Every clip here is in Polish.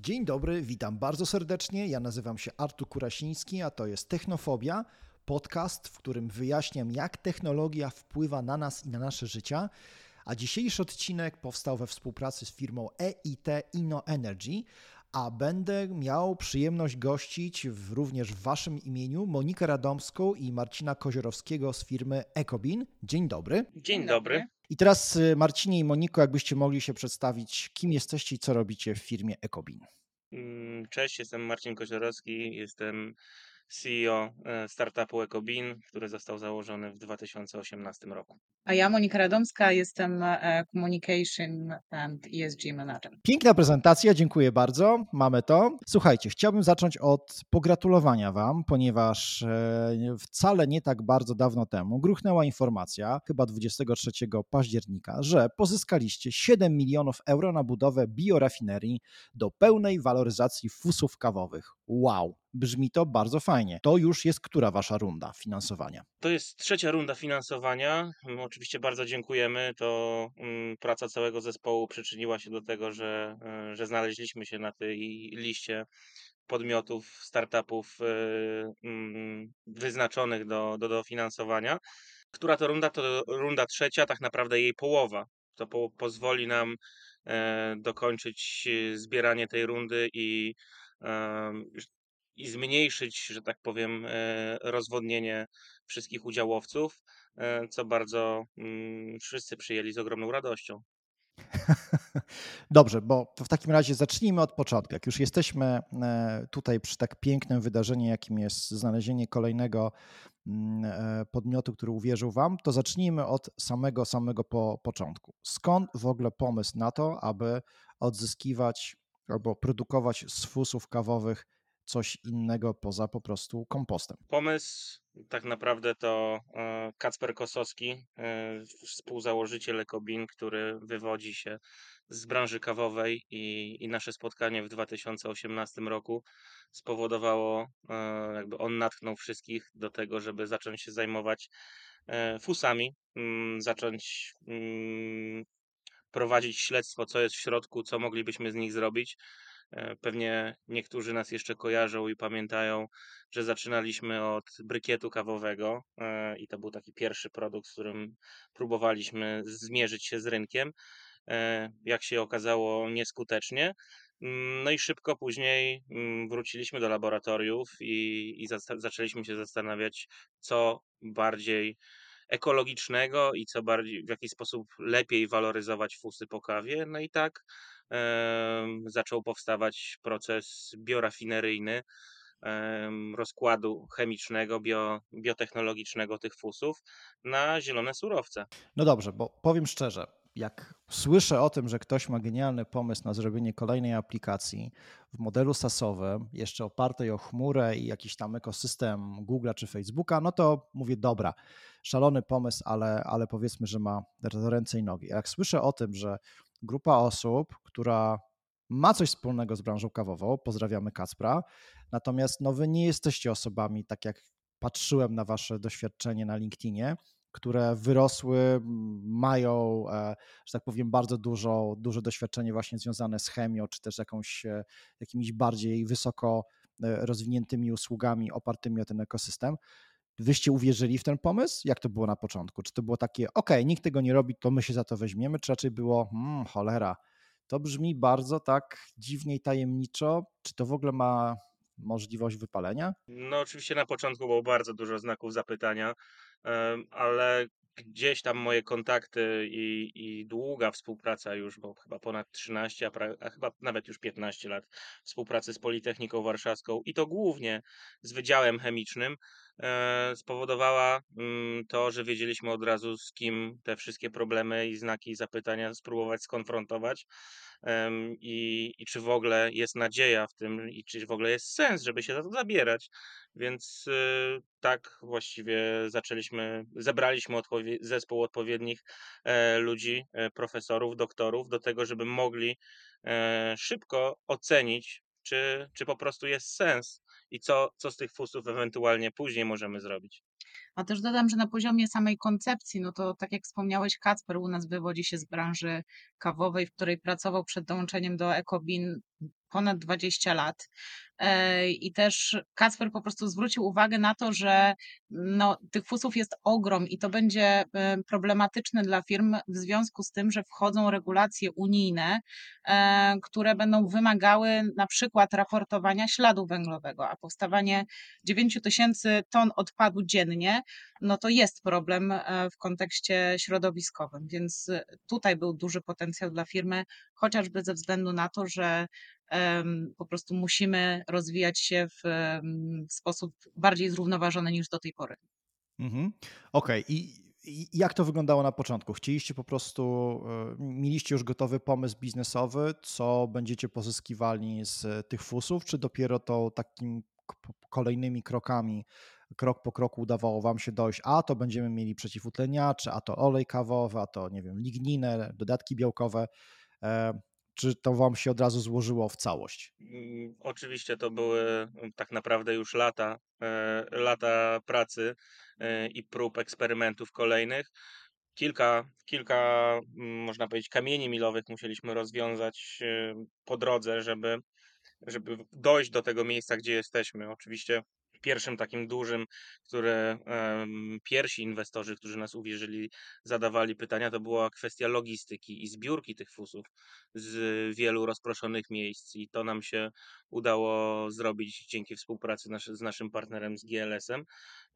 Dzień dobry, witam bardzo serdecznie. Ja nazywam się Artur Kurasiński, a to jest Technofobia, podcast, w którym wyjaśniam, jak technologia wpływa na nas i na nasze życia. A dzisiejszy odcinek powstał we współpracy z firmą EIT InnoEnergy, a będę miał przyjemność gościć w, również w Waszym imieniu Monikę Radomską i Marcina Koziorowskiego z firmy Ecobin. Dzień dobry. Dzień dobry. I teraz y, Marcinie i Moniko, jakbyście mogli się przedstawić, kim jesteście i co robicie w firmie Ecobin. Mm, cześć, jestem Marcin Koziorowski, jestem CEO e, startupu Ecobin, który został założony w 2018 roku. A ja, Monika Radomska, jestem e, Communication and ESG Manager. Piękna prezentacja, dziękuję bardzo. Mamy to. Słuchajcie, chciałbym zacząć od pogratulowania Wam, ponieważ e, wcale nie tak bardzo dawno temu gruchnęła informacja, chyba 23 października, że pozyskaliście 7 milionów euro na budowę biorafinerii do pełnej waloryzacji fusów kawowych. Wow, brzmi to bardzo fajnie. To już jest która Wasza runda finansowania? To jest trzecia runda finansowania. My oczywiście bardzo dziękujemy. To mm, praca całego zespołu przyczyniła się do tego, że, e, że znaleźliśmy się na tej liście podmiotów, startupów e, mm, wyznaczonych do, do dofinansowania. Która to runda? To runda trzecia, tak naprawdę jej połowa. To po, pozwoli nam e, dokończyć zbieranie tej rundy i i zmniejszyć, że tak powiem, e, rozwodnienie wszystkich udziałowców, e, co bardzo mm, wszyscy przyjęli z ogromną radością. Dobrze, bo w takim razie zacznijmy od początku. Jak już jesteśmy e, tutaj przy tak pięknym wydarzeniu, jakim jest znalezienie kolejnego mm, podmiotu, który uwierzył Wam, to zacznijmy od samego, samego po początku. Skąd w ogóle pomysł na to, aby odzyskiwać albo produkować z fusów kawowych coś innego poza po prostu kompostem. Pomysł tak naprawdę to e, Kacper Kosowski, e, współzałożyciel Ekobin, który wywodzi się z branży kawowej i, i nasze spotkanie w 2018 roku spowodowało, e, jakby on natchnął wszystkich do tego, żeby zacząć się zajmować fusami, mm, zacząć mm, prowadzić śledztwo, co jest w środku, co moglibyśmy z nich zrobić. E, pewnie niektórzy nas jeszcze kojarzą i pamiętają, że zaczynaliśmy od brykietu kawowego e, i to był taki pierwszy produkt, z którym próbowaliśmy zmierzyć się z rynkiem. E, jak się okazało, nieskutecznie. Mm, no i szybko później mm, wróciliśmy do laboratoriów i, i zaczęliśmy się zastanawiać, co bardziej ekologicznego i co bardziej, w jaki sposób lepiej waloryzować fusy po kawie. No i tak zaczął powstawać proces biorafineryjny rozkładu chemicznego, bio, biotechnologicznego tych fusów na zielone surowce. No dobrze, bo powiem szczerze, jak słyszę o tym, że ktoś ma genialny pomysł na zrobienie kolejnej aplikacji w modelu SaaSowym, jeszcze opartej o chmurę i jakiś tam ekosystem Google'a czy Facebooka, no to mówię, dobra, szalony pomysł, ale, ale powiedzmy, że ma ręce i nogi. Jak słyszę o tym, że grupa osób, która ma coś wspólnego z branżą kawową, pozdrawiamy Kacpra, natomiast no, wy nie jesteście osobami, tak jak patrzyłem na wasze doświadczenie na LinkedInie, które wyrosły, mają, e, że tak powiem, bardzo dużo, duże doświadczenie właśnie związane z chemią, czy też jakąś, e, jakimiś bardziej wysoko e, rozwiniętymi usługami opartymi o ten ekosystem. Wyście uwierzyli w ten pomysł? Jak to było na początku? Czy to było takie, ok, nikt tego nie robi, to my się za to weźmiemy, czy raczej było, hmm, cholera, to brzmi bardzo tak dziwnie i tajemniczo. Czy to w ogóle ma możliwość wypalenia? No, oczywiście na początku było bardzo dużo znaków zapytania, ale gdzieś tam moje kontakty i, i długa współpraca już, bo chyba ponad 13, a, pra, a, chyba nawet już 15 lat współpracy z Politechniką Warszawską i to głównie z Wydziałem Chemicznym spowodowała mm, to, że wiedzieliśmy od razu z kim te wszystkie problemy i znaki zapytania spróbować skonfrontować i, i czy w ogóle jest nadzieja w tym i czy w ogóle jest sens, żeby się za to zabierać. Więc y, tak właściwie zaczęliśmy, zebraliśmy odpowie zespół odpowiednich e, ludzi, e, profesorów, doktorów do tego, żeby mogli e, szybko ocenić, czy, czy po prostu jest sens i co, co z tych fusów ewentualnie później możemy zrobić. A też dodam, że na poziomie samej koncepcji, no to tak jak wspomniałeś, Kacper u nas wywodzi się z branży kawowej, w której pracował przed dołączeniem do Ecobin ponad 20 lat. E, I też Kacper po prostu zwrócił uwagę na to, że no, tych fusów jest ogrom i to będzie e, problematyczne dla firm w związku z tym, że wchodzą regulacje unijne, e, które będą wymagały na przykład raportowania śladu węglowego, a powstawanie 9 tysięcy ton odpadu dziennie, no to jest problem w kontekście środowiskowym, więc tutaj był duży potencjał dla firmy, chociażby ze względu na to, że po prostu musimy rozwijać się w, sposób bardziej zrównoważony niż do tej pory. Mhm. Okej, okay. I jak to wyglądało na początku? Chcieliście po prostu, e, mieliście już gotowy pomysł biznesowy, co będziecie pozyskiwali z tych fusów, czy dopiero to takim kolejnymi krokami, krok po kroku udawało wam się dojść, a to będziemy mieli przeciwutleniacze, a to olej kawowy, a to nie wiem, ligninę, dodatki białkowe. E, czy to wam się od razu złożyło w całość? Mm, oczywiście to były mm, tak naprawdę już lata, e, lata pracy e, i prób eksperymentów kolejnych. Kilka, kilka, mm, można powiedzieć, kamieni milowych musieliśmy rozwiązać po drodze, żeby, żeby dojść do tego miejsca, gdzie jesteśmy. Oczywiście pierwszym takim dużym, które pierwsi inwestorzy, którzy nas uwierzyli, zadawali pytania, to była kwestia logistyki i zbiórki tych fusów z wielu rozproszonych miejsc. I to nam się udało zrobić dzięki współpracy z naszym partnerem z GLS-em.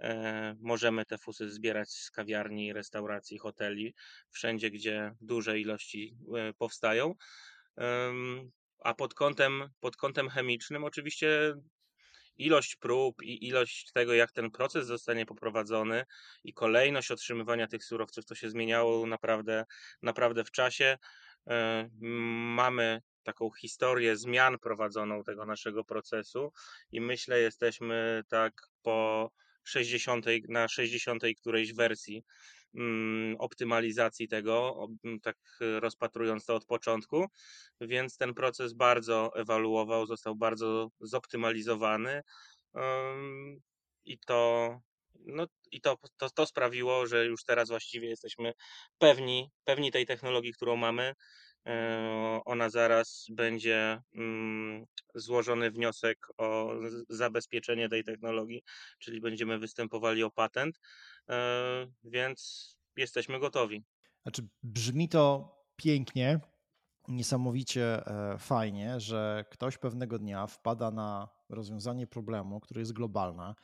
E, możemy te fusy zbierać z kawiarni, restauracji, hoteli, wszędzie, gdzie duże ilości e, powstają. A pod kątem, pod kątem chemicznym, oczywiście ilość prób i ilość tego, jak ten proces zostanie poprowadzony i kolejność otrzymywania tych surowców, to się zmieniało naprawdę, naprawdę w czasie. E, mamy taką historię zmian prowadzoną tego naszego procesu i myślę, jesteśmy tak po 60, na 60 którejś wersji optymalizacji tego, mm, tak rozpatrując to od początku, więc ten proces bardzo ewaluował, został bardzo zoptymalizowany i to, no, i to, to, to sprawiło, że już teraz właściwie jesteśmy pewni, pewni tej technologii, którą mamy. E, ona zaraz będzie mm, złożony wniosek o zabezpieczenie tej technologii, czyli będziemy występowali o patent. E, więc jesteśmy gotowi. Znaczy, brzmi to pięknie, niesamowicie e, fajnie, że ktoś pewnego dnia wpada na rozwiązanie problemu, który jest globalne.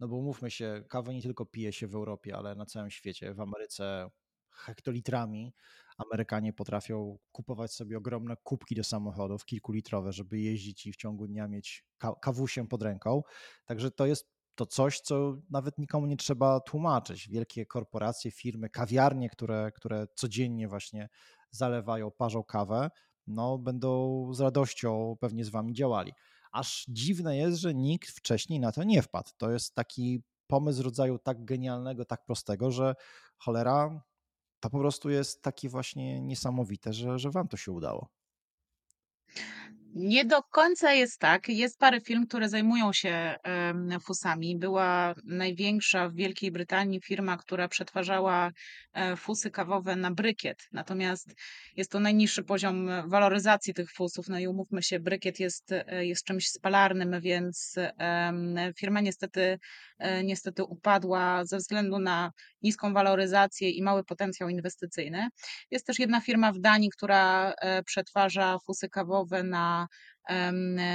No bo umówmy się, kawę nie tylko pije się w Europie, ale na całym świecie. W Ameryce hektolitrami. Amerykanie potrafią kupować sobie ogromne kubki do samochodów, kilkulitrowe, żeby jeździć i w ciągu dnia mieć kawusiem pod ręką. Także to jest to coś, co nawet nikomu nie trzeba tłumaczyć. Wielkie korporacje, firmy, kawiarnie, które, które codziennie właśnie zalewają, parzą kawę, no będą z radością pewnie z wami działali. Aż dziwne jest, że nikt wcześniej na to nie wpadł. To jest taki pomysł rodzaju tak genialnego, tak prostego, że cholera, to po prostu jest takie właśnie niesamowite, że, że wam to się udało. Nie do końca jest tak. Jest parę firm, które zajmują się fusami. Była największa w Wielkiej Brytanii firma, która przetwarzała e, fusy kawowe na brykiet. Natomiast jest to najniższy poziom waloryzacji tych fusów. No i umówmy się, brykiet jest, e, jest czymś spalarnym, więc firma niestety, e, niestety upadła ze względu na niską waloryzację i mały potencjał inwestycyjny. Jest też jedna firma w Danii, która przetwarza fusy kawowe na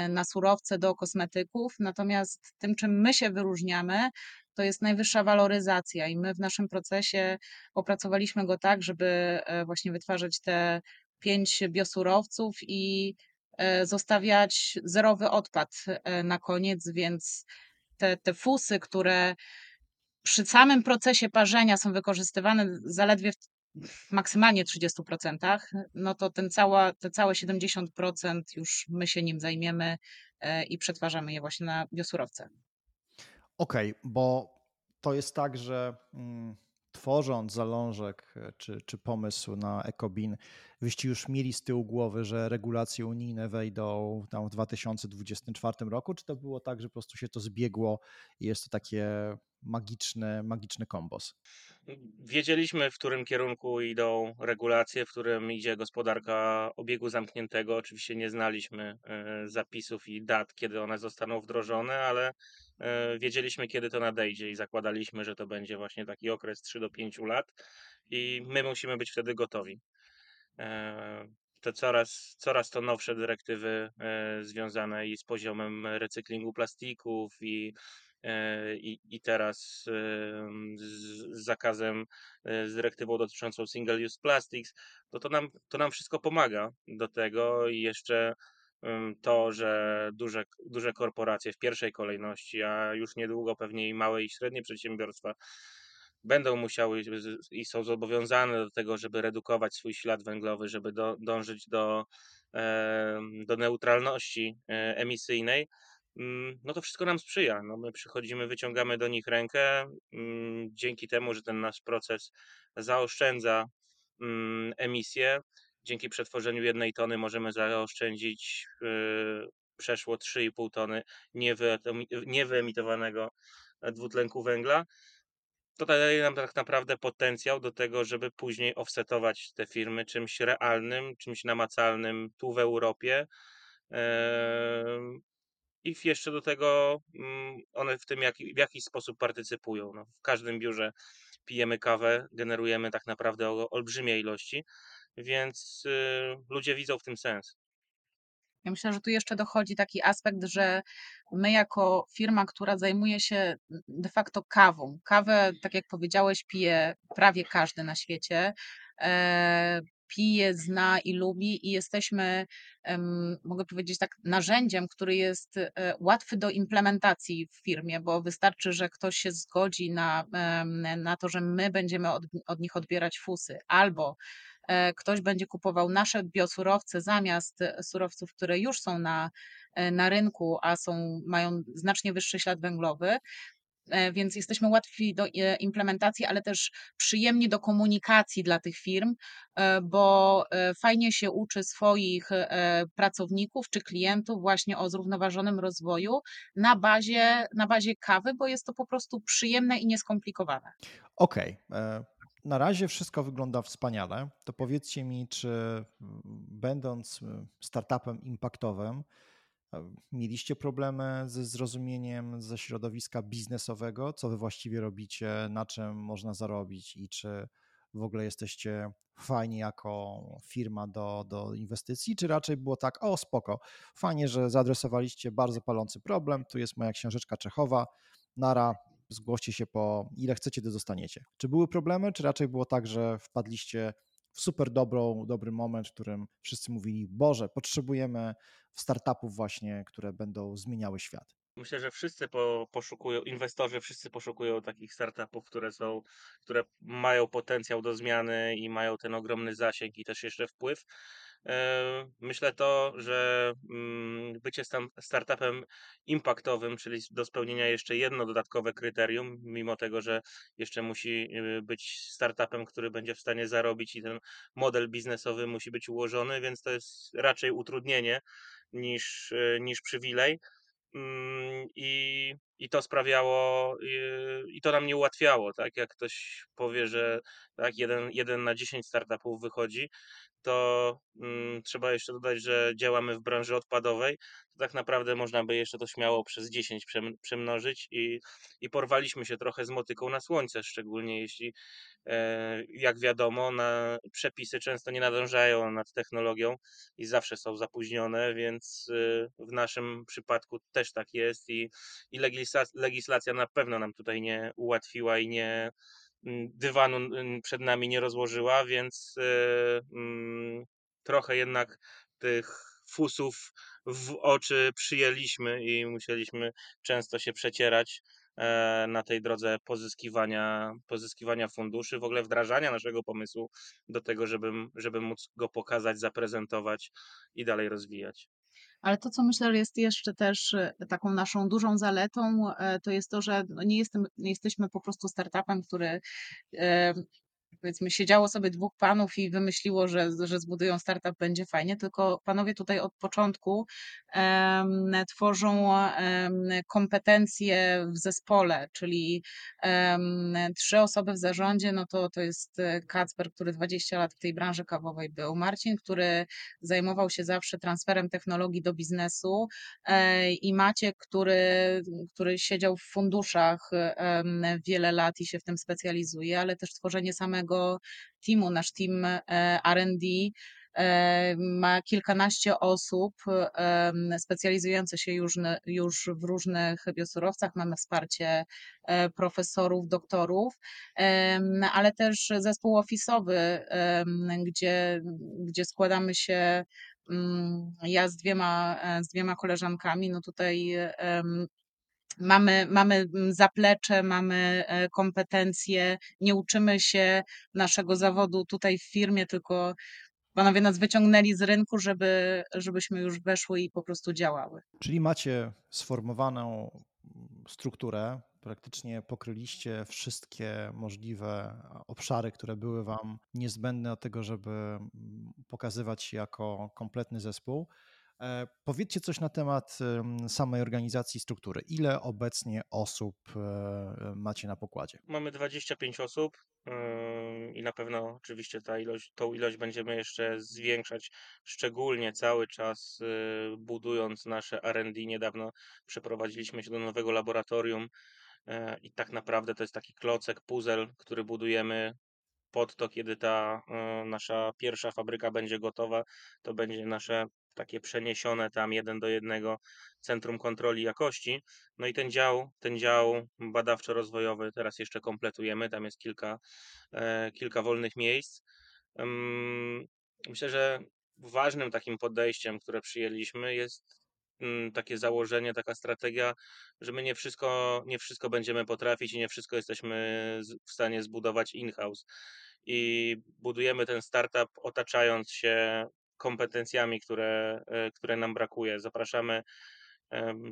na surowce do kosmetyków. Natomiast tym, czym my się wyróżniamy, to jest najwyższa waloryzacja i my w naszym procesie opracowaliśmy go tak, żeby e, właśnie wytwarzać te pięć biosurowców i e, zostawiać zerowy odpad e, na koniec, więc te, te fusy, które przy samym procesie parzenia są wykorzystywane zaledwie w maksymalnie 30%, no to ten cała, te całe 70% już my się nim zajmiemy e, i przetwarzamy je właśnie na biosurowce. Okej, okay, bo to jest tak, że mm, tworząc zalążek e, czy, czy pomysł na EcoBin, wyście już mieli z tyłu głowy, że regulacje unijne wejdą tam w 2024 roku, czy to było tak, że po prostu się to zbiegło i jest to takie magiczny, magiczny kombos? Wiedzieliśmy, w którym kierunku idą regulacje, w którym idzie gospodarka obiegu zamkniętego. Oczywiście nie znaliśmy e, zapisów i dat, kiedy one zostaną wdrożone, ale e, wiedzieliśmy, kiedy to nadejdzie i zakładaliśmy, że to będzie właśnie taki okres 3 do 5 lat i my musimy być wtedy gotowi. E, te coraz, coraz to nowsze dyrektywy związane i z poziomem recyklingu plastików i i, i teraz z zakazem, e, z dyrektywą dotyczącą single use plastics, to to nam, to nam wszystko pomaga do tego i jeszcze to, że duże, duże korporacje w pierwszej kolejności, a już niedługo pewnie i małe i średnie przedsiębiorstwa będą musiały i są zobowiązane do tego, żeby redukować swój ślad węglowy, żeby do, dążyć do, do neutralności e, emisyjnej, no to wszystko nam sprzyja. No my przychodzimy, wyciągamy do nich rękę, mm, dzięki temu, że ten nasz proces zaoszczędza mm, emisję. Dzięki przetworzeniu jednej tony możemy zaoszczędzić y, przeszło 3,5 tony niewyemitowanego dwutlenku węgla. To daje nam tak naprawdę potencjał do tego, żeby później offsetować te firmy czymś realnym, czymś namacalnym tu w Europie i jeszcze do tego mm, one w tym jak, w jakiś sposób partycypują. No, w każdym biurze pijemy kawę, generujemy tak naprawdę olbrzymie ilości, więc y, ludzie widzą w tym sens. Ja myślę, że tu jeszcze dochodzi taki aspekt, że my jako firma, która zajmuje się de facto kawą, kawę, tak jak powiedziałeś, pije prawie każdy na świecie. E, pije, zna i lubi, i jesteśmy, mogę powiedzieć tak, narzędziem, który jest e, łatwy do implementacji w firmie, bo wystarczy, że ktoś się zgodzi na, na to, że my będziemy od, od nich odbierać fusy, albo e, ktoś będzie kupował nasze biosurowce zamiast surowców, które już są na, e, na rynku, a są, mają znacznie wyższy ślad węglowy, E, więc jesteśmy łatwi do e, implementacji, ale też przyjemni do komunikacji dla tych firm, e, bo fajnie się uczy swoich pracowników czy klientów właśnie o zrównoważonym rozwoju na bazie, na bazie kawy, bo jest to po prostu przyjemne i nieskomplikowane. Okej. Okay. Na razie wszystko wygląda wspaniale. To powiedzcie mi, czy będąc startupem impactowym, Mieliście problemy ze zrozumieniem ze środowiska biznesowego, co wy właściwie robicie, na czym można zarobić? I czy w ogóle jesteście fajni jako firma do, do inwestycji, czy raczej było tak, o spoko, fajnie, że zaadresowaliście bardzo palący problem, tu jest moja książeczka Czechowa, nara, zgłoście się po ile chcecie, to dostaniecie. Czy były problemy, czy raczej było tak, że wpadliście w super dobrą, dobry moment, w którym wszyscy mówili, Boże, potrzebujemy startupów właśnie, które będą zmieniały świat. Myślę, że wszyscy po, poszukują, inwestorzy wszyscy poszukują takich startupów, które są, które mają potencjał do zmiany i mają ten ogromny zasięg i też jeszcze wpływ. E, myślę to, że mm, bycie startupem impactowym, czyli do spełnienia jeszcze jedno dodatkowe kryterium, mimo tego, że jeszcze musi y, być startupem, który będzie w stanie zarobić i ten model biznesowy musi być ułożony, więc to jest raczej utrudnienie niż, y, niż przywilej. Mm, I, I to sprawiało, i, to nam nie ułatwiało, tak? Jak ktoś powie, że tak, jeden, jeden na 10 startupów wychodzi, to mm, trzeba jeszcze dodać, że działamy w branży odpadowej, to tak naprawdę można by jeszcze to śmiało przez 10 przemnożyć i, i porwaliśmy się trochę z motyką na słońce, szczególnie jeśli, e, jak wiadomo, na przepisy często nie nadążają nad technologią i zawsze są zapóźnione, więc e, w naszym przypadku też tak jest i, i legislacja na pewno nam tutaj nie ułatwiła i nie Mm, dywanu przed nami nie rozłożyła, więc e, mm, trochę jednak tych fusów w oczy przyjęliśmy i musieliśmy często się przecierać e, na tej drodze pozyskiwania, pozyskiwania funduszy, w ogóle wdrażania naszego pomysłu do tego, żeby, żeby móc go pokazać, zaprezentować i dalej rozwijać. Ale to, co myślę, jest jeszcze też e, taką naszą dużą zaletą, e, to jest to, że no, nie, jestem, nie jesteśmy po prostu startupem, który powiedzmy siedziało sobie dwóch panów i wymyśliło, że, że zbudują startup, będzie fajnie, tylko panowie tutaj od początku um, tworzą um, kompetencje w zespole, czyli um, trzy osoby w zarządzie, no to to jest Kacper, który 20 lat w tej branży kawowej był, Marcin, który zajmował się zawsze transferem technologii do biznesu e, i Maciek, który, który siedział w funduszach wiele lat i się w tym specjalizuje, ale też tworzenie samego teamu, nasz team e, RD e, ma kilkanaście osób specjalizujących się już, już w różnych biosurowcach. Mamy wsparcie e, profesorów, doktorów, ale też zespół ofisowy, gdzie, gdzie składamy się mm, ja z dwiema, z dwiema koleżankami, no tutaj Mamy, mamy mm, zaplecze, mamy e, kompetencje, nie uczymy się naszego zawodu tutaj w firmie, tylko panowie nas wyciągnęli z rynku, żeby, żebyśmy już weszły i po prostu działały. Czyli macie sformowaną strukturę, praktycznie pokryliście wszystkie możliwe obszary, które były Wam niezbędne do tego, żeby mm, pokazywać się jako kompletny zespół. E, powiedzcie coś na temat samej organizacji struktury. Ile obecnie osób e, macie na pokładzie? Mamy 25 osób i na pewno oczywiście ta ilość, tą ilość będziemy jeszcze zwiększać, szczególnie cały czas y, budując nasze R&D. Niedawno przeprowadziliśmy się do nowego laboratorium e, i tak naprawdę to jest taki klocek, puzzle, który budujemy pod to, kiedy ta nasza pierwsza fabryka będzie gotowa, to będzie nasze takie przeniesione tam jeden do jednego Centrum Kontroli Jakości. No i ten dział, ten dział badawczo-rozwojowy teraz jeszcze kompletujemy, tam jest kilka, e, kilka wolnych miejsc. Myślę, że ważnym takim podejściem, które przyjęliśmy jest mm, takie założenie, taka strategia, że my nie wszystko, nie wszystko będziemy potrafić i nie wszystko jesteśmy w stanie zbudować in-house. I budujemy ten startup otaczając się kompetencjami, które, e, które nam brakuje. Zapraszamy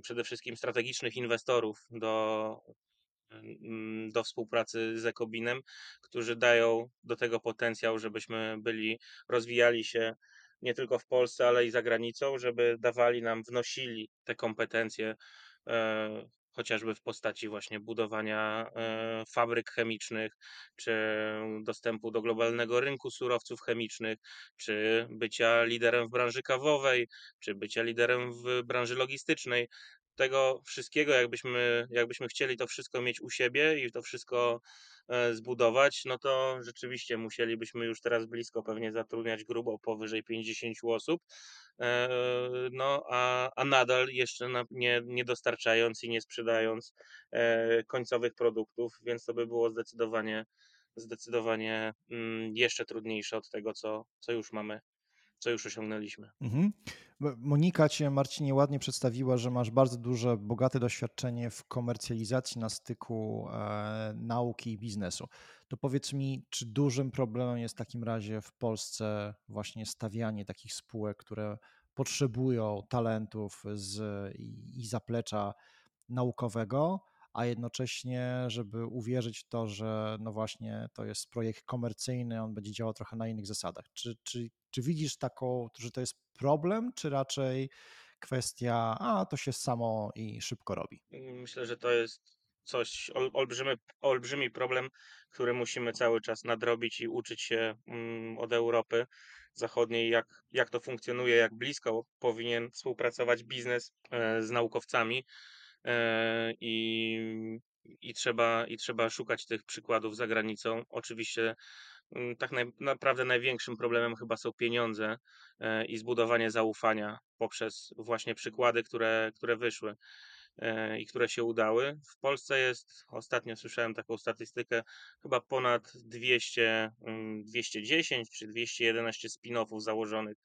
przede wszystkim strategicznych inwestorów do, mm, do współpracy z Ekobinem, którzy dają do tego potencjał, żebyśmy byli, rozwijali się nie tylko w Polsce, ale i za granicą, żeby dawali nam, wnosili te kompetencje e, chociażby w postaci właśnie budowania e, fabryk chemicznych, czy dostępu do globalnego rynku surowców chemicznych, czy bycia liderem w branży kawowej, czy bycia liderem w branży logistycznej. Tego wszystkiego, jakbyśmy, jakbyśmy chcieli to wszystko mieć u siebie i to wszystko E, zbudować, no to rzeczywiście musielibyśmy już teraz blisko pewnie zatrudniać grubo powyżej 50 osób, e, no a, a nadal jeszcze nie, nie dostarczając i nie sprzedając e, końcowych produktów, więc to by było zdecydowanie, zdecydowanie mm, jeszcze trudniejsze od tego, co, co już mamy co już osiągnęliśmy. Mhm. Monika Cię, Marcinie, ładnie przedstawiła, że masz bardzo duże, bogate doświadczenie w komercjalizacji na styku e, nauki i biznesu. To powiedz mi, czy dużym problemem jest w takim razie w Polsce właśnie stawianie takich spółek, które potrzebują talentów z, i, i zaplecza naukowego, a jednocześnie, żeby uwierzyć w to, że no właśnie to jest projekt komercyjny, on będzie działał trochę na innych zasadach. Czy, czy, czy widzisz taką, że to jest problem, czy raczej kwestia, a to się samo i szybko robi? Myślę, że to jest coś, olbrzymi, olbrzymi problem, który musimy cały czas nadrobić i uczyć się mm, od Europy Zachodniej, jak, jak to funkcjonuje, jak blisko powinien współpracować biznes e, z naukowcami i, i, trzeba, i trzeba szukać tych przykładów za granicą. Oczywiście mm, tak naprawdę największym problemem chyba są pieniądze e, i zbudowanie zaufania poprzez właśnie przykłady, które, które wyszły e, i które się udały. W Polsce jest, ostatnio słyszałem taką statystykę, chyba ponad 200, 210 mm, czy 211 spin-offów założonych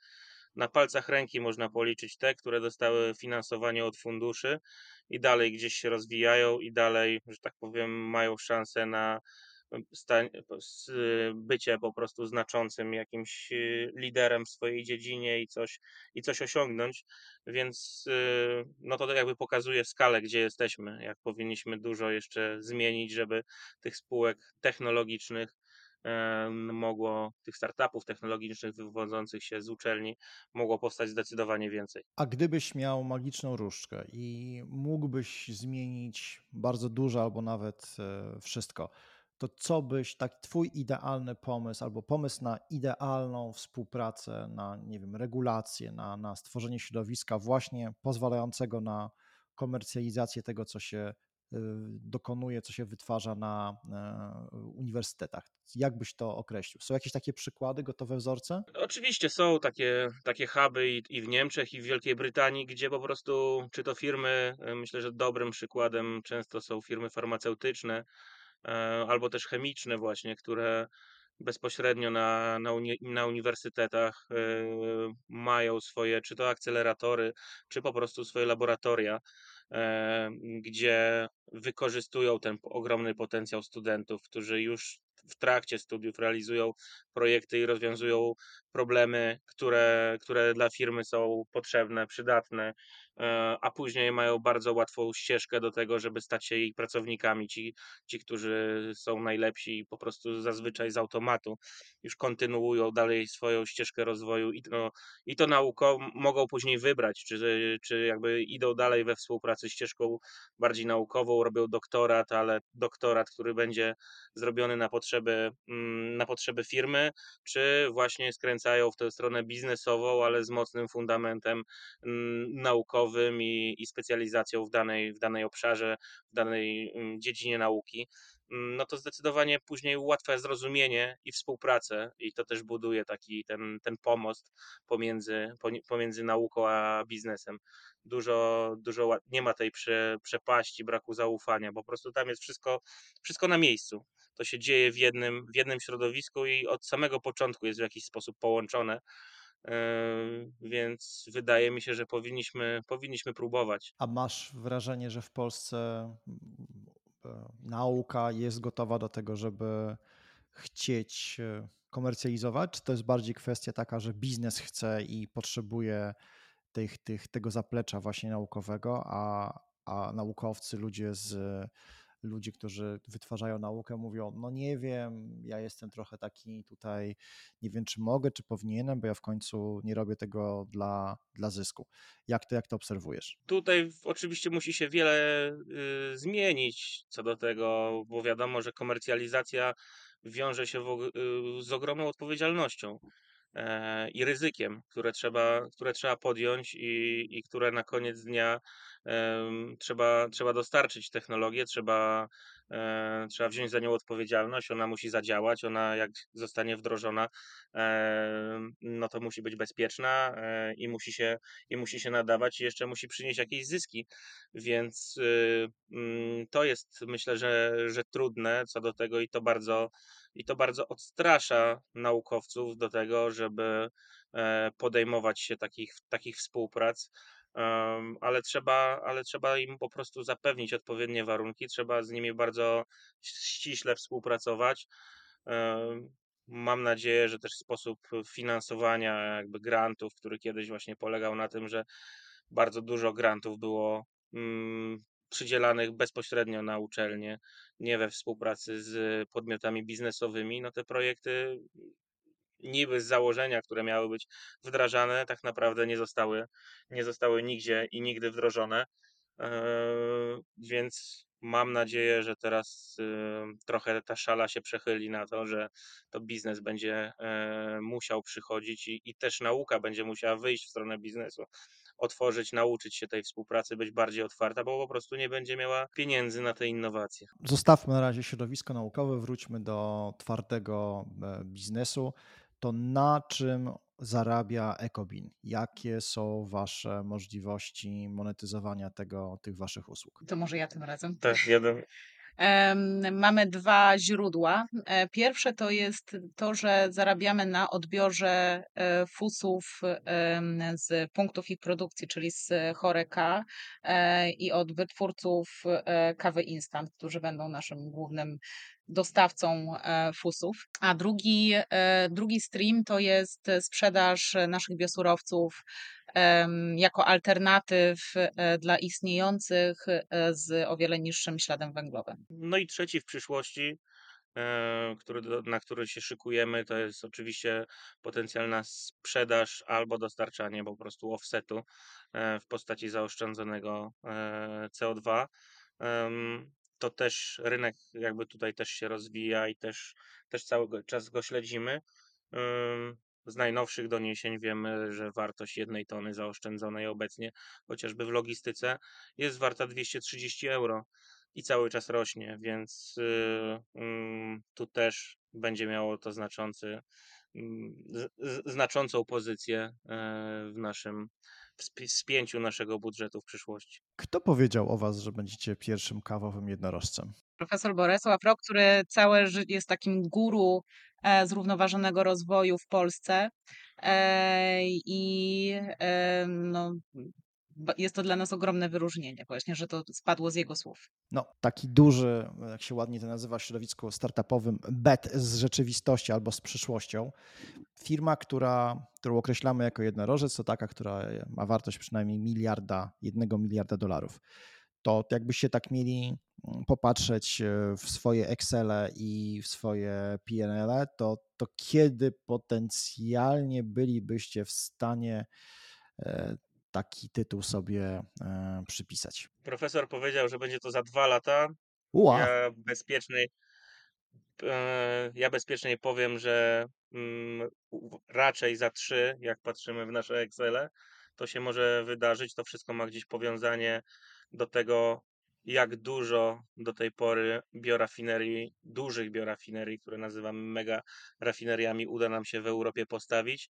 na palcach ręki można policzyć te, które dostały finansowanie od funduszy i dalej gdzieś się rozwijają i dalej, że tak powiem, mają szansę na bycie po prostu znaczącym jakimś y, liderem w swojej dziedzinie i coś, i coś osiągnąć, więc y, no to jakby pokazuje skalę, gdzie jesteśmy, jak powinniśmy dużo jeszcze zmienić, żeby tych spółek technologicznych mogło tych startupów technologicznych wywodzących się z uczelni mogło powstać zdecydowanie więcej. A gdybyś miał magiczną różdżkę i mógłbyś zmienić bardzo dużo albo nawet e, wszystko, to co byś, tak twój idealny pomysł albo pomysł na idealną współpracę, na nie wiem, regulację, na, na stworzenie środowiska właśnie pozwalającego na komercjalizację tego, co się dokonuje, co się wytwarza na e, uniwersytetach. Jak byś to określił? Są jakieś takie przykłady, gotowe wzorce? Oczywiście są takie, takie huby i, i w Niemczech, i w Wielkiej Brytanii, gdzie po prostu, czy to firmy, e, myślę, że dobrym przykładem często są firmy farmaceutyczne, e, albo też chemiczne właśnie, które bezpośrednio na, na, uni na uniwersytetach mają swoje, czy to akceleratory, czy po prostu swoje laboratoria, gdzie wykorzystują ten ogromny potencjał studentów, którzy już w trakcie studiów realizują projekty i rozwiązują problemy, które, które dla firmy są potrzebne, przydatne, e, a później mają bardzo łatwą ścieżkę do tego, żeby stać się ich pracownikami. Ci, ci którzy są najlepsi i po prostu zazwyczaj z automatu już kontynuują dalej swoją ścieżkę rozwoju i to, i to nauką mogą później wybrać, czy, czy jakby idą dalej we współpracy ścieżką bardziej naukową, robią doktorat, ale doktorat, który będzie zrobiony na potrzeby, mm, na potrzeby firmy, czy właśnie skręcają w tę stronę biznesową, ale z mocnym fundamentem mm, naukowym i, i specjalizacją w danej, w danej obszarze, w danej mm, dziedzinie nauki no to zdecydowanie później ułatwia zrozumienie i współpracę i to też buduje taki ten, ten pomost pomiędzy, pomiędzy nauką a biznesem. Dużo, dużo nie ma tej prze, przepaści, braku zaufania, po prostu tam jest wszystko, wszystko na miejscu. To się dzieje w jednym, w jednym środowisku i od samego początku jest w jakiś sposób połączone. Więc wydaje mi się, że powinniśmy, powinniśmy próbować. A masz wrażenie, że w Polsce nauka jest gotowa do tego, żeby chcieć e, komercjalizować? Czy to jest bardziej kwestia taka, że biznes chce i potrzebuje tych, tych, tego zaplecza właśnie naukowego, a, a naukowcy, ludzie z ludzie, którzy wytwarzają naukę, mówią: No nie wiem, ja jestem trochę taki tutaj, nie wiem, czy mogę, czy powinienem, bo ja w końcu nie robię tego dla, dla zysku. Jak to, jak to obserwujesz? Tutaj oczywiście musi się wiele y, zmienić co do tego, bo wiadomo, że komercjalizacja wiąże się w, y, z ogromną odpowiedzialnością i ryzykiem, które trzeba, które trzeba podjąć i, i które na koniec dnia trzeba, trzeba dostarczyć technologię, trzeba, e, trzeba wziąć za nią odpowiedzialność, ona musi zadziałać, ona jak zostanie wdrożona, no to musi być bezpieczna e, i musi się, i musi się nadawać i jeszcze musi przynieść jakieś zyski, więc y, mm, to jest myślę, że, że trudne co do tego i to bardzo, i to bardzo odstrasza naukowców do tego, żeby e, podejmować się takich, takich współprac ale trzeba, ale trzeba im po prostu zapewnić odpowiednie warunki, trzeba z nimi bardzo ściśle współpracować. Mam nadzieję, że też sposób finansowania jakby grantów, który kiedyś właśnie polegał na tym, że bardzo dużo grantów było mm, przydzielanych bezpośrednio na uczelnie, nie we współpracy z podmiotami biznesowymi, no te projekty niby z założenia, które miały być wdrażane, tak naprawdę nie zostały, nie zostały nigdzie i nigdy wdrożone. Eee, więc mam nadzieję, że teraz trochę ta szala się przechyli na to, że to biznes będzie e, musiał przychodzić i, i też nauka będzie musiała wyjść w stronę biznesu otworzyć, nauczyć się tej współpracy, być bardziej otwarta, bo po prostu nie będzie miała pieniędzy na te innowacje. Zostawmy na razie środowisko naukowe, wróćmy do twardego e, biznesu to na czym zarabia Ecobin? Jakie są Wasze możliwości monetyzowania tego, tych Waszych usług? To może ja tym razem. Tak, jeden. Mamy dwa źródła. E, pierwsze to jest to, że zarabiamy na odbiorze e, fusów z punktów ich produkcji, czyli z Choreka e, i od wytwórców kawy instant, którzy będą naszym głównym dostawcą fusów. A drugi, drugi stream to jest sprzedaż naszych biosurowców jako alternatyw e, dla istniejących e, z o wiele niższym śladem węglowym. No i trzeci w przyszłości e, który, na który się szykujemy, to jest oczywiście potencjalna sprzedaż albo dostarczanie po prostu offsetu e, w postaci zaoszczędzonego e, CO2. To też rynek jakby tutaj też się rozwija i też, też cały czas go śledzimy. Z najnowszych doniesień wiemy, że wartość jednej tony zaoszczędzonej obecnie, chociażby w logistyce, jest warta 230 euro i cały czas rośnie, więc y, tu też będzie miało to znaczący, znaczącą pozycję e, w naszym w spi- spięciu naszego budżetu w przyszłości. Kto powiedział o was, że będziecie pierwszym kawowym jednorożcem? Profesor Bolesław Rok, który całe życie jest takim guru e, zrównoważonego rozwoju w Polsce e, i no, jest to dla nas ogromne wyróżnienie właśnie, że to spadło z jego słów. No, taki duży, jak się ładnie to nazywa w środowisku startupowym, bet z rzeczywistości albo z przyszłością. Firma, która, którą określamy jako jednorożec, to taka, która ma wartość przynajmniej miliarda, jednego miliarda dolarów. To jakbyście tak mieli mm, popatrzeć e, w swoje Excele i w swoje PNL, to, to kiedy potencjalnie bylibyście w stanie e, taki tytuł sobie e, przypisać? Profesor powiedział, że będzie to za dwa lata. Ua, Ja bezpiecznej, e, ja bezpieczniej powiem, że mm, raczej za trzy, jak patrzymy w nasze Excele, to się może wydarzyć. To wszystko ma gdzieś powiązanie do tego, jak dużo do tej pory biorafinerii, dużych biorafinerii, które nazywamy mega rafineriami, uda nam się w Europie postawić.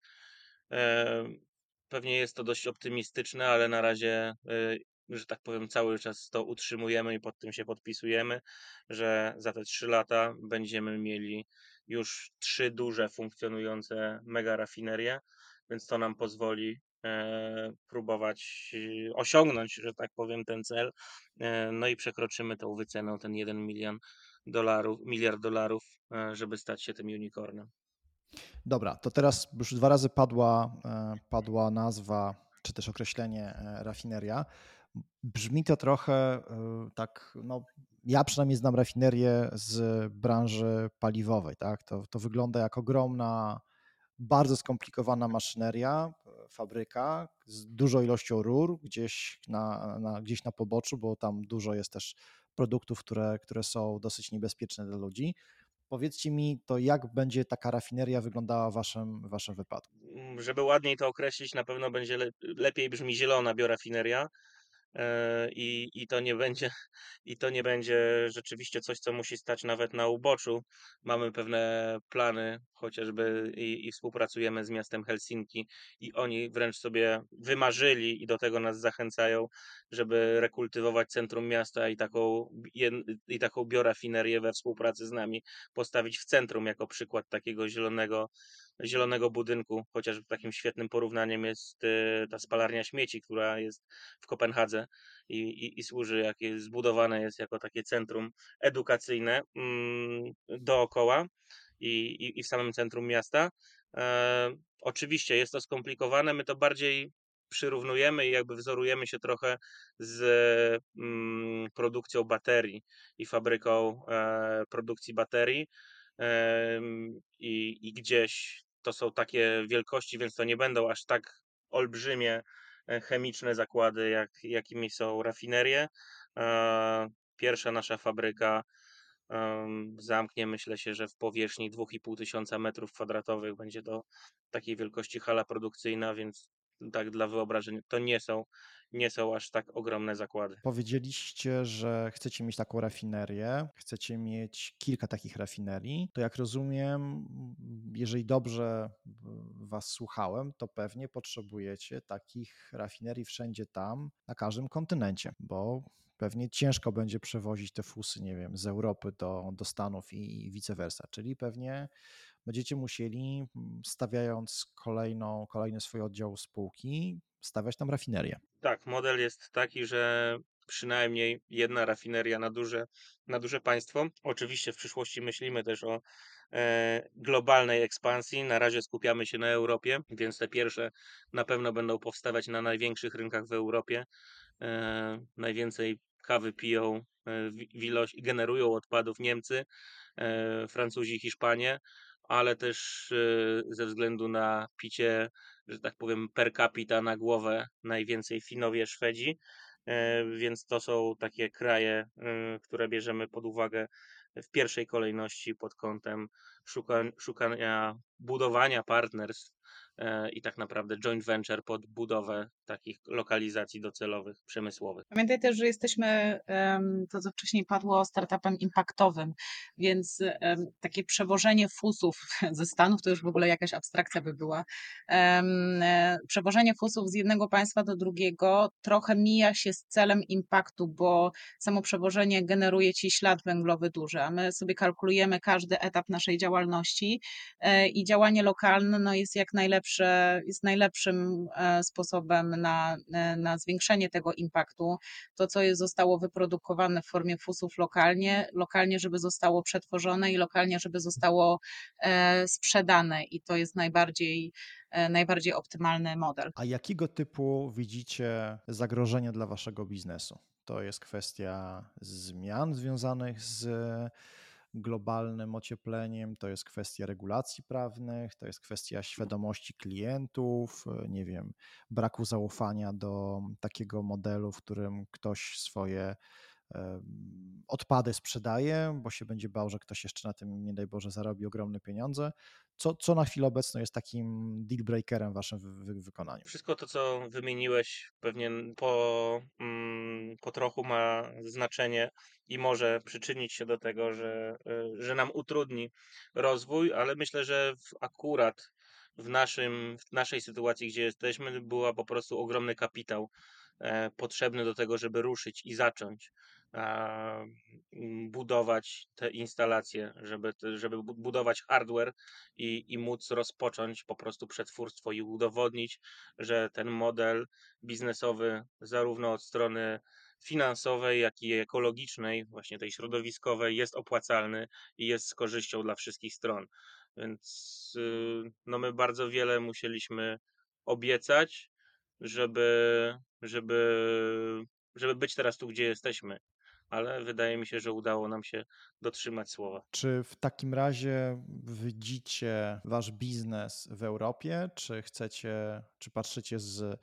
Pewnie jest to dość optymistyczne, ale na razie, y, że tak powiem, cały czas to utrzymujemy i pod tym się podpisujemy, że za te 3 lata będziemy mieli już trzy duże funkcjonujące mega rafinerie, więc to nam pozwoli e, próbować y, osiągnąć, że tak powiem, ten cel. E, no i przekroczymy tą wycenę, ten 1 milion dolarów, miliard dolarów, e, żeby stać się tym unicornem. Dobra, to teraz już dwa razy padła, e, padła nazwa, czy też określenie e, rafineria. Brzmi to trochę e, tak, no ja przynajmniej znam rafinerię z branży paliwowej, tak? To, to wygląda jak ogromna, bardzo skomplikowana maszyneria, fabryka z dużą ilością rur gdzieś na, na, gdzieś na poboczu, bo tam dużo jest też produktów, które, które są dosyć niebezpieczne dla ludzi. Powiedzcie mi to, jak będzie taka rafineria wyglądała w waszym, waszym wypadku? Mm, Żeby ładniej to określić, na pewno będzie le lepiej brzmi zielona biorafineria. E, I, I to nie będzie, i to nie będzie rzeczywiście coś, co musi stać nawet na uboczu. Mamy pewne plany, chociażby i, i współpracujemy z miastem Helsinki, i oni wręcz sobie wymarzyli i do tego nas zachęcają, żeby rekultywować centrum miasta i taką, i taką biorafinerię we współpracy z nami postawić w centrum jako przykład takiego zielonego zielonego budynku, chociażby takim świetnym porównaniem jest y, ta spalarnia śmieci, która jest w Kopenhadze i, i, i służy, jak jest zbudowane jest jako takie centrum edukacyjne mm, dookoła i, i, w samym centrum miasta. E, oczywiście jest to skomplikowane, my to bardziej przyrównujemy i jakby wzorujemy się trochę z mm, produkcją baterii i fabryką e, produkcji baterii. I, I gdzieś to są takie wielkości, więc to nie będą aż tak olbrzymie e, chemiczne zakłady, jak, jakimi są rafinerie. E, Pierwsza nasza fabryka zamknie, myślę się, że w powierzchni 2,5 tysiąca metrów kwadratowych będzie to takiej wielkości hala produkcyjna, więc tak dla wyobrażenia, to nie są, nie są aż tak ogromne zakłady. Powiedzieliście, że chcecie mieć taką rafinerię, chcecie mieć kilka takich rafinerii. To jak rozumiem, jeżeli dobrze Was słuchałem, to pewnie potrzebujecie takich rafinerii wszędzie tam, na każdym kontynencie, bo pewnie ciężko będzie przewozić te fusy, nie wiem, z Europy do, do Stanów i vice versa. Czyli pewnie będziecie musieli, mm, stawiając kolejną, kolejny swój oddział spółki, stawiać tam rafinerię. Tak, model jest taki, że przynajmniej jedna rafineria na duże, na duże państwo. Oczywiście w przyszłości myślimy też o e, globalnej ekspansji. Na razie skupiamy się na Europie, więc te pierwsze na pewno będą powstawać na największych rynkach w Europie. E, najwięcej kawy piją, e, w ilość, generują odpadów Niemcy, e, Francuzi, Hiszpanie, ale też e, ze względu na picie, że tak powiem, per capita na głowę najwięcej Finowie, Szwedzi, e, więc to są takie kraje, które bierzemy pod uwagę w pierwszej kolejności pod kątem szukania budowania partnerstw i tak naprawdę joint venture pod budowę takich lokalizacji docelowych, przemysłowych. Pamiętaj też, że jesteśmy, to co wcześniej padło, startupem impactowym, więc takie przewożenie fusów ze Stanów to już w ogóle jakaś abstrakcja by była. E, przewożenie fusów z jednego państwa do drugiego trochę mija się z celem impaktu, bo samo przewożenie generuje ci ślad węglowy duży, a my sobie kalkulujemy każdy etap naszej działalności e, i działanie lokalne no, jest jak najlepsze najlepsze, jest najlepszym e, sposobem na, e, na zwiększenie tego impaktu. To, co jest, zostało wyprodukowane w formie fusów lokalnie, lokalnie, żeby zostało przetworzone i lokalnie, żeby zostało e, sprzedane i to jest najbardziej najbardziej optymalny model. A jakiego typu widzicie zagrożenia dla waszego biznesu? To jest kwestia zmian związanych z globalnym ociepleniem, to jest kwestia regulacji prawnych, to jest kwestia świadomości klientów, e, nie wiem, braku zaufania do takiego modelu, w którym ktoś swoje odpady sprzedaje, bo się będzie bał, że ktoś jeszcze na tym, nie daj Boże, zarobi ogromne pieniądze. Co, co na chwilę obecną jest takim deal breakerem w waszym wy wykonaniu? Wszystko to, co wymieniłeś, pewnie po, mm, po trochu ma znaczenie i może przyczynić się do tego, że, y, że nam utrudni rozwój, ale myślę, że w, akurat w, naszym, w naszej sytuacji, gdzie jesteśmy, była po prostu ogromny kapitał e, potrzebny do tego, żeby ruszyć i zacząć budować te instalacje, żeby, żeby budować hardware i, i móc rozpocząć po prostu przetwórstwo i udowodnić, że ten model biznesowy, zarówno od strony finansowej, jak i ekologicznej, właśnie tej środowiskowej, jest opłacalny i jest z korzyścią dla wszystkich stron. Więc y, no my bardzo wiele musieliśmy obiecać, żeby, żeby, żeby być teraz tu, gdzie jesteśmy ale wydaje mi się, że udało nam się dotrzymać słowa. Czy w takim razie widzicie wasz biznes w Europie, czy chcecie, czy patrzycie z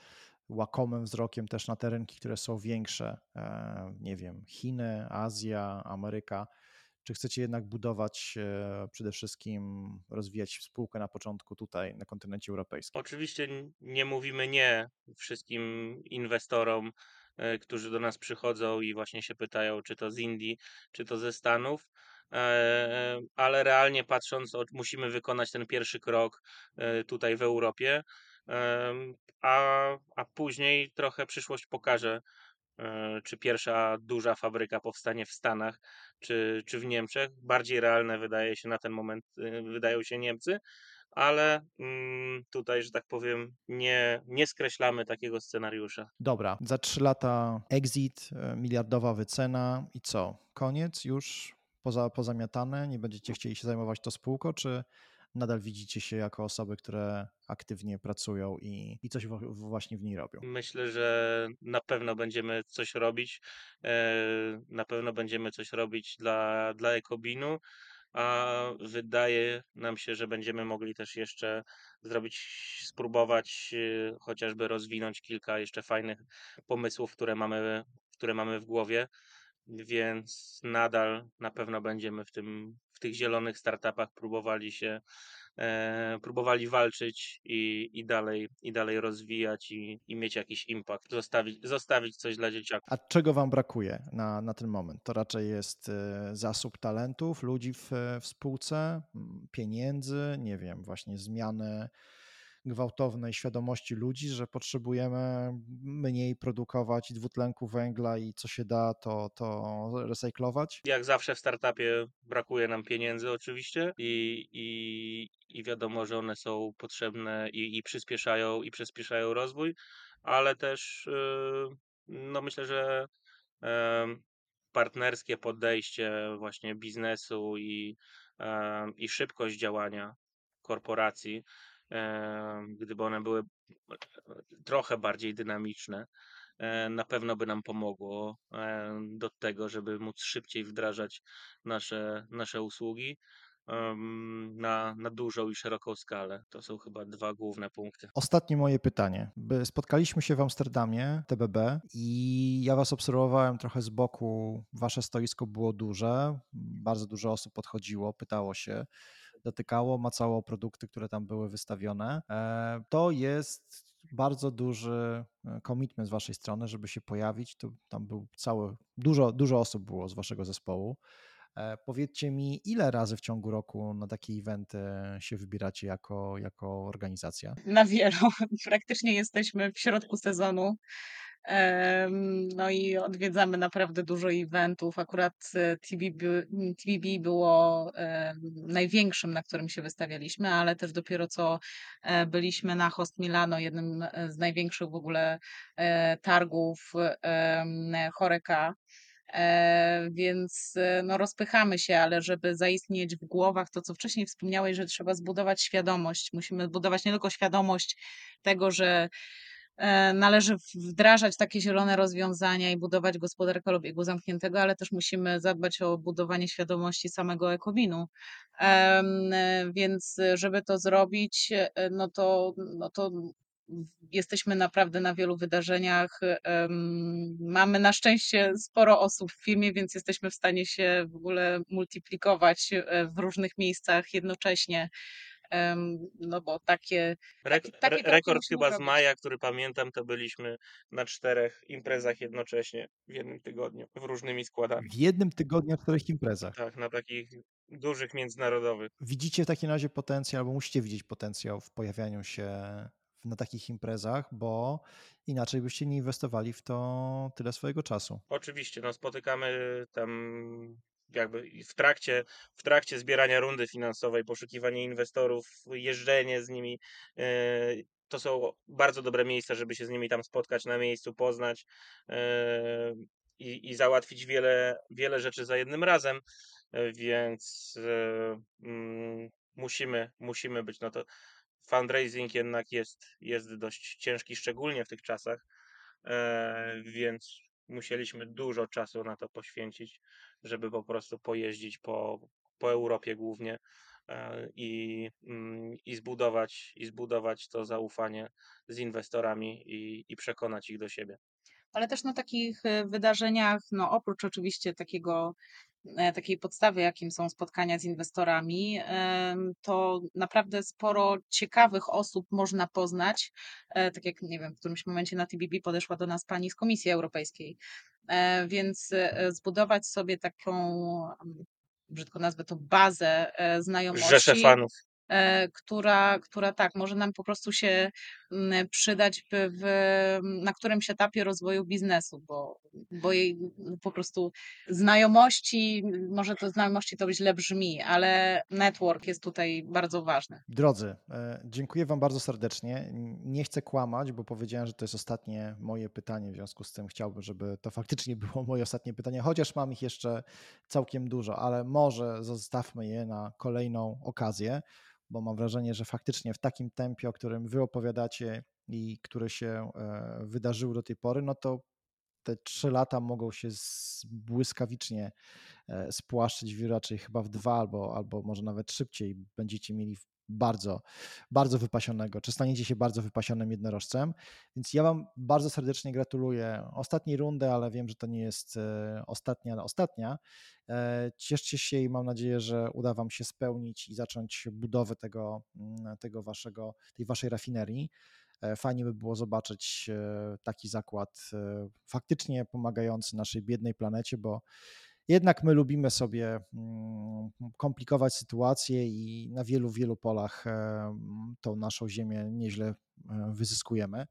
łakomym wzrokiem też na te rynki, które są większe, e, nie wiem, Chiny, Azja, Ameryka? Czy chcecie jednak budować przede wszystkim, rozwijać spółkę na początku tutaj na kontynencie europejskim? Oczywiście nie mówimy nie wszystkim inwestorom, E, którzy do nas przychodzą i właśnie się pytają, czy to z Indii, czy to ze Stanów. E, ale realnie patrząc, musimy wykonać ten pierwszy krok e, tutaj w Europie, a, a później trochę przyszłość pokaże, czy pierwsza duża fabryka powstanie w Stanach, czy, czy w Niemczech. Bardziej realne wydaje się na ten moment, wydają się Niemcy, ale mm, tutaj, że tak powiem, nie, nie skreślamy takiego scenariusza. Dobra, za trzy lata exit, e, miliardowa wycena i co? Koniec już poza, pozamiatane? Nie będziecie chcieli się zajmować to spółką, czy nadal widzicie się jako osoby, które aktywnie pracują i, i coś właśnie w niej robią? Myślę, że na pewno będziemy coś robić. E, na pewno będziemy coś robić dla, dla Ekobinu a wydaje nam się, że będziemy mogli też jeszcze zrobić, spróbować y, chociażby rozwinąć kilka jeszcze fajnych pomysłów, które mamy, które mamy w głowie, więc nadal na pewno będziemy w tym, tych zielonych startupach próbowali się e, próbowali walczyć i, i, dalej, i dalej rozwijać i, i mieć jakiś impact, zostawić, zostawić coś dla dzieciaków. A czego Wam brakuje na, na ten moment? To raczej jest e, zasób talentów, ludzi w, w spółce, pieniędzy, nie wiem, właśnie zmiany gwałtownej świadomości ludzi, że potrzebujemy mniej produkować dwutlenku węgla i co się da, to, to recyklować? Jak zawsze w startupie brakuje nam pieniędzy oczywiście i, i, i wiadomo, że one są potrzebne i, i przyspieszają i przyspieszają rozwój, ale też yy, no myślę, że partnerskie podejście właśnie biznesu i, i szybkość działania korporacji gdyby one były trochę bardziej dynamiczne, e, na pewno by nam pomogło e, do tego, żeby móc szybciej wdrażać nasze, nasze usługi na, na dużą i szeroką skalę. To są chyba dwa główne punkty. Ostatnie moje pytanie. Spotkaliśmy się w Amsterdamie, TBB, i ja was obserwowałem trochę z boku. Wasze stoisko było duże, bardzo dużo osób podchodziło, pytało się, dotykało, macało produkty, które tam były wystawione. E, To jest bardzo duży e, commitment z waszej strony, żeby się pojawić. To tam był cały, dużo, dużo osób było z waszego zespołu. E, Powiedzcie mi, ile razy w ciągu roku na takie eventy się wybieracie jako, jako organizacja? Na wielu. Praktycznie jesteśmy w środku sezonu. No i odwiedzamy naprawdę dużo eventów. Akurat e, TBB, było największym, na którym się wystawialiśmy, ale też dopiero co e, byliśmy na Host Milano, jednym e, z największych w ogóle targów Choreka. Więc no, rozpychamy się, ale żeby zaistnieć w głowach, to co wcześniej wspomniałeś, że trzeba zbudować świadomość. Musimy budować nie tylko świadomość tego, że należy wdrażać takie zielone rozwiązania i budować gospodarkę obiegu zamkniętego, ale też musimy zadbać o budowanie świadomości samego ekowinu. Em, e, Więc e, żeby to zrobić, e, no to, no to jesteśmy naprawdę na wielu wydarzeniach. Mamy na szczęście sporo osób w firmie, więc jesteśmy w stanie się w ogóle multiplikować e, w różnych miejscach jednocześnie. No bo takie, Rek- takie, rekord chyba z maja, który pamiętam, to byliśmy na czterech imprezach jednocześnie w jednym tygodniu, w różnymi składami. W jednym tygodniu na czterech imprezach. Tak, na takich dużych międzynarodowych. Widzicie w takim razie potencjał, albo musicie widzieć potencjał w pojawianiu się na takich imprezach, bo inaczej byście nie inwestowali w to tyle swojego czasu. Oczywiście, no spotykamy tam jakby w trakcie, w trakcie zbierania rundy finansowej, poszukiwanie inwestorów, jeżdżenie z nimi. e, To są bardzo dobre miejsca, żeby się z nimi tam spotkać na miejscu, poznać e, i, i załatwić wiele, wiele rzeczy za jednym razem, e, więc mm, musimy, musimy być. No to fundraising jednak jest, jest dość ciężki, szczególnie w tych czasach, więc musieliśmy dużo czasu na to poświęcić, żeby po prostu pojeździć po, po Europie głównie e, i, mm, i, zbudować, i zbudować to zaufanie z inwestorami i, i przekonać ich do siebie. Ale też na takich e, wydarzeniach, no oprócz oczywiście takiego, e, takiej podstawy, jakim są spotkania z inwestorami, to naprawdę sporo ciekawych osób można poznać. E, Tak jak, nie wiem, w którymś momencie na TBB podeszła do nas pani z Komisji Europejskiej. Więc zbudować sobie taką, brzydko nazwę to, bazę e, Rzesze znajomości fanów. E, która, która tak, może nam po prostu się przydać w, na którymś etapie rozwoju biznesu, bo, bo jej po prostu znajomości, może to znajomości to źle brzmi, ale network jest tutaj bardzo ważny. Drodzy, e, dziękuję Wam bardzo serdecznie. Nie chcę kłamać, bo powiedziałem, że to jest ostatnie moje pytanie, w związku z tym chciałbym, żeby to faktycznie było moje ostatnie pytanie, chociaż mam ich jeszcze całkiem dużo, ale może zostawmy je na kolejną okazję, bo mam wrażenie, że faktycznie w takim tempie, o którym Wy opowiadacie i które się e, wydarzyły do tej pory, no to te trzy lata mogą się błyskawicznie e, spłaszczyć w raczej chyba w dwa albo, albo może nawet szybciej będziecie mieli bardzo, bardzo wypasionego, czy staniecie się bardzo wypasionym jednorożcem. Więc ja Wam bardzo serdecznie gratuluję ostatniej rundy, ale wiem, że to nie jest e, ostatnia, ostatnia. E, Cieszcie się i mam nadzieję, że uda Wam się spełnić i zacząć budowę tego, mm, tego waszego, tej Waszej rafinerii. E, Fajnie by było zobaczyć taki zakład faktycznie pomagający naszej biednej planecie, bo jednak my lubimy sobie mm, komplikować sytuację i na wielu, wielu polach e, tą naszą ziemię nieźle e, wyzyskujemy.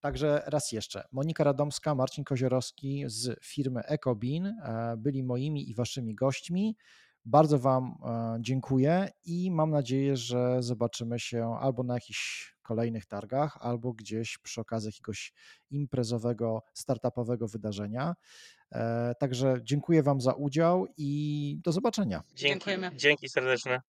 Także raz jeszcze, Monika Radomska, Marcin Koziorowski z firmy EcoBean e, byli moimi i waszymi gośćmi. Bardzo Wam dziękuję i mam nadzieję, że zobaczymy się albo na jakichś kolejnych targach, albo gdzieś przy okazji jakiegoś imprezowego, startupowego wydarzenia. E, Także dziękuję Wam za udział i do zobaczenia. Dzięki, Dziękujemy. dzięki serdeczne.